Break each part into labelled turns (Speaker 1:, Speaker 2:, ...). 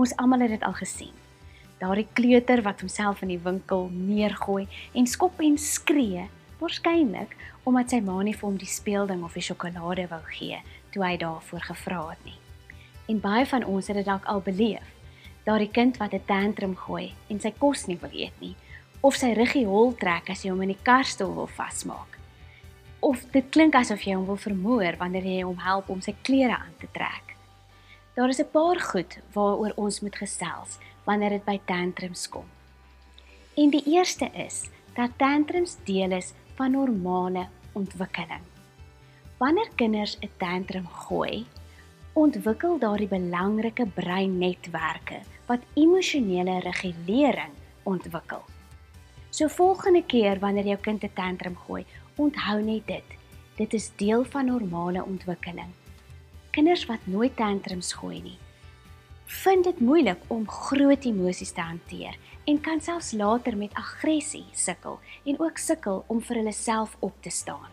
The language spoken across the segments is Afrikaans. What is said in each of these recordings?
Speaker 1: Ons almal het dit al gesien. Daardie kleuter wat homself in die winkel neergooi en skop en skree, waarskynlik omdat sy ma nie vir hom die speelding of die sjokolade wou gee toe hy daarvoor gevra het nie. En baie van ons het dit dalk al beleef. Daardie kind wat 'n tantrum gooi en sy kos nie wil eet nie, of sy ruggie hol trek as jy hom in die karstoel wil vasmaak. Of dit klink asof jy hom wil vermoor wanneer jy hom help om sy klere aan te trek. Daar is 'n paar goed waaroor ons moet gesels wanneer dit by tantrums kom. En die eerste is dat tantrums deel is van normale ontwikkeling. Wanneer kinders 'n tantrum gooi, ontwikkel daardie belangrike breinnetwerke wat emosionele regulering ontwikkel. So volgende keer wanneer jou kind 'n tantrum gooi, onthou net dit. Dit is deel van normale ontwikkeling. Kinders wat nooit tantrums gooi nie, vind dit moeilik om groot emosies te hanteer en kan selfs later met aggressie sukkel en ook sukkel om vir hulle self op te staan.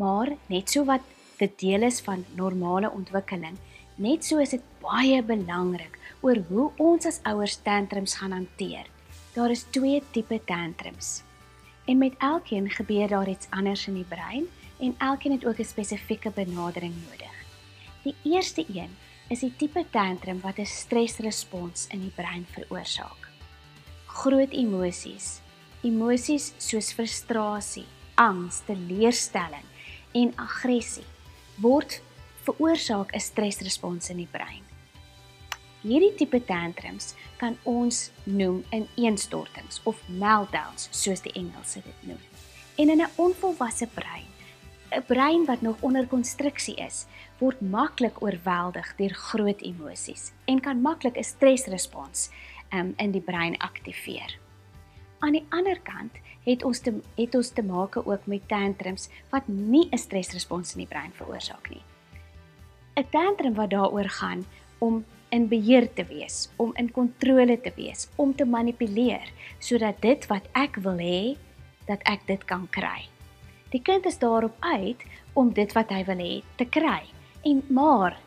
Speaker 1: Maar net so wat dit deel is van normale ontwikkeling, net so is dit baie belangrik oor hoe ons as ouers tantrums gaan hanteer. Daar is twee tipe tantrums. En met elkeen gebeur daar iets anders in die brein en elkeen het ook 'n spesifieke benadering nodig. Die eerste een is die tipe tantrum wat 'n stresrespons in die brein veroorsaak. Groot emosies, emosies soos frustrasie, angs, teleurstelling en aggressie word veroorsaak 'n stresrespons in die brein. Hierdie tipe tantrums kan ons noem ineenstortings of meltdowns soos die Engelse dit noem. En in 'n onvolwasse brein, 'n brein wat nog onder konstruksie is, word maklik oorweldig deur groot emosies en kan maklik 'n stresrespons um, in die brein aktiveer. Aan die ander kant het ons te het ons te maak ook met tantrums wat nie 'n stresrespons in die brein veroorsaak nie. 'n Tantrum wat daaroor gaan om in beheer te wees, om in kontrole te wees, om te manipuleer sodat dit wat ek wil hê, dat ek dit kan kry. Die kind is daarop uit om dit wat hy wil hê te kry. En maar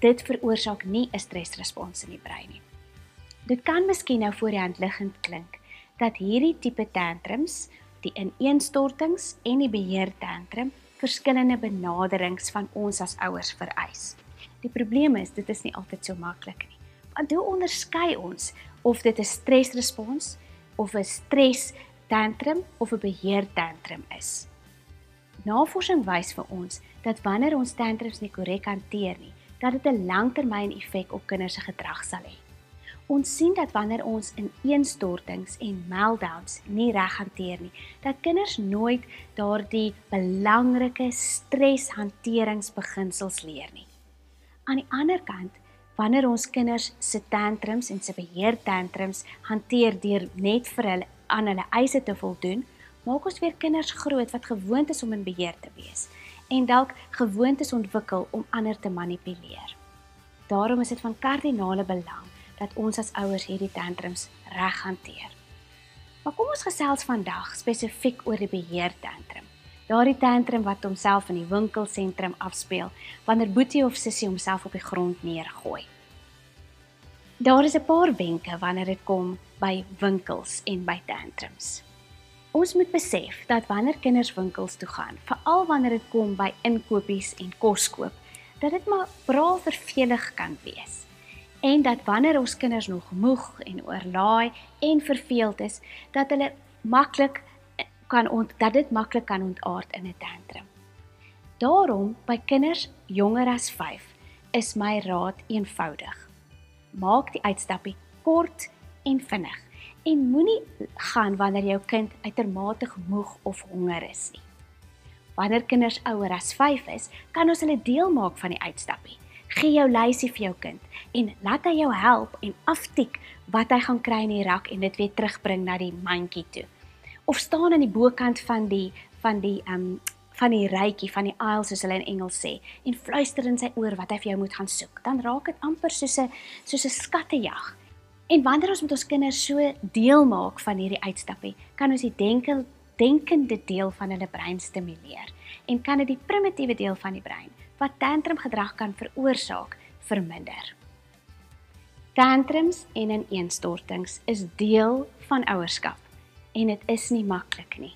Speaker 1: dit veroorsaak nie 'n stresrespons in die brein nie. Dit kan miskien nou voor die hand liggend klink dat hierdie tipe tantrums, die ineenstortings en die beheer tantrum verskillende benaderings van ons as ouers vereis. Die probleem is dit is nie altyd so maklik nie. Want hoe onderskei ons of dit 'n stresrespons of 'n stres tantrum of 'n beheer tantrum is? Navorsing wys vir ons dat wanneer ons tantrums nie korrek hanteer nie, dat dit 'n langtermyn effek op kinders se gedrag sal hê. Ons sien dat wanneer ons in eenstortings en meltdowns nie reg hanteer nie, dat kinders nooit daardie belangrike streshanteringsbeginsels leer nie. Aan die ander kant, wanneer ons kinders se tantrums en se beheer tantrums hanteer deur net vir hulle aan hulle eise te voldoen, maak ons weer kinders groot wat gewoond is om in beheer te wees en dalk gewoontes ontwikkel om ander te manipuleer. Daarom is dit van kardinale belang dat ons as ouers hierdie tantrums reg hanteer. Maar kom ons gesels vandag spesifiek oor die beheer tantrum. Daardie tantrum wat homself in die winkelsentrum afspeel wanneer Boetie of Sissie homself op die grond neergooi. Daar is 'n paar wenke wanneer dit kom by winkels en by tantrums. Ons moet besef dat wanneer kinders winkels toe gaan, veral wanneer dit kom by inkopies en kos koop, dat dit maar braaf vervelig kan wees. En dat wanneer ons kinders nog moeg en oorlaai en verveeld is, dat hulle maklik kan ont dat dit maklik kan ontaard in 'n tantrum. Daarom by kinders jonger as 5 is my raad eenvoudig. Maak die uitstappie kort en vinnig en moenie gaan wanneer jou kind uitermate moeg of honger is nie. Wanneer kinders ouer as 5 is, kan ons hulle deel maak van die uitstappie. Gee jou lysie vir jou kind en laat hy jou help en aftik wat hy gaan kry in die rak en dit weer terugbring na die mandjie toe of staan aan die bokant van die van die um, van die rytjie van die aisle soos hulle in Engels sê en fluister in sy oor wat hy vir jou moet gaan soek. Dan raak dit amper soos 'n soos 'n skattejag. En wanneer ons met ons kinders so deel maak van hierdie uitstappie, kan ons die denke denkende deel van hulle brein stimuleer en kan dit die primitiewe deel van die brein wat tantrum gedrag kan veroorsaak verminder. Tantrums en ineenstortings is deel van ouerskap en dit is nie maklik nie.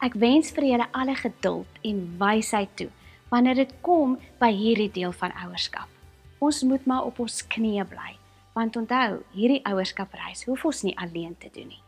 Speaker 1: Ek wens vir julle alle geduld en wysheid toe wanneer dit kom by hierdie deel van ouerskap. Ons moet maar op ons knieë bly, want onthou, hierdie ouerskapreis hoef ons nie alleen te doen nie.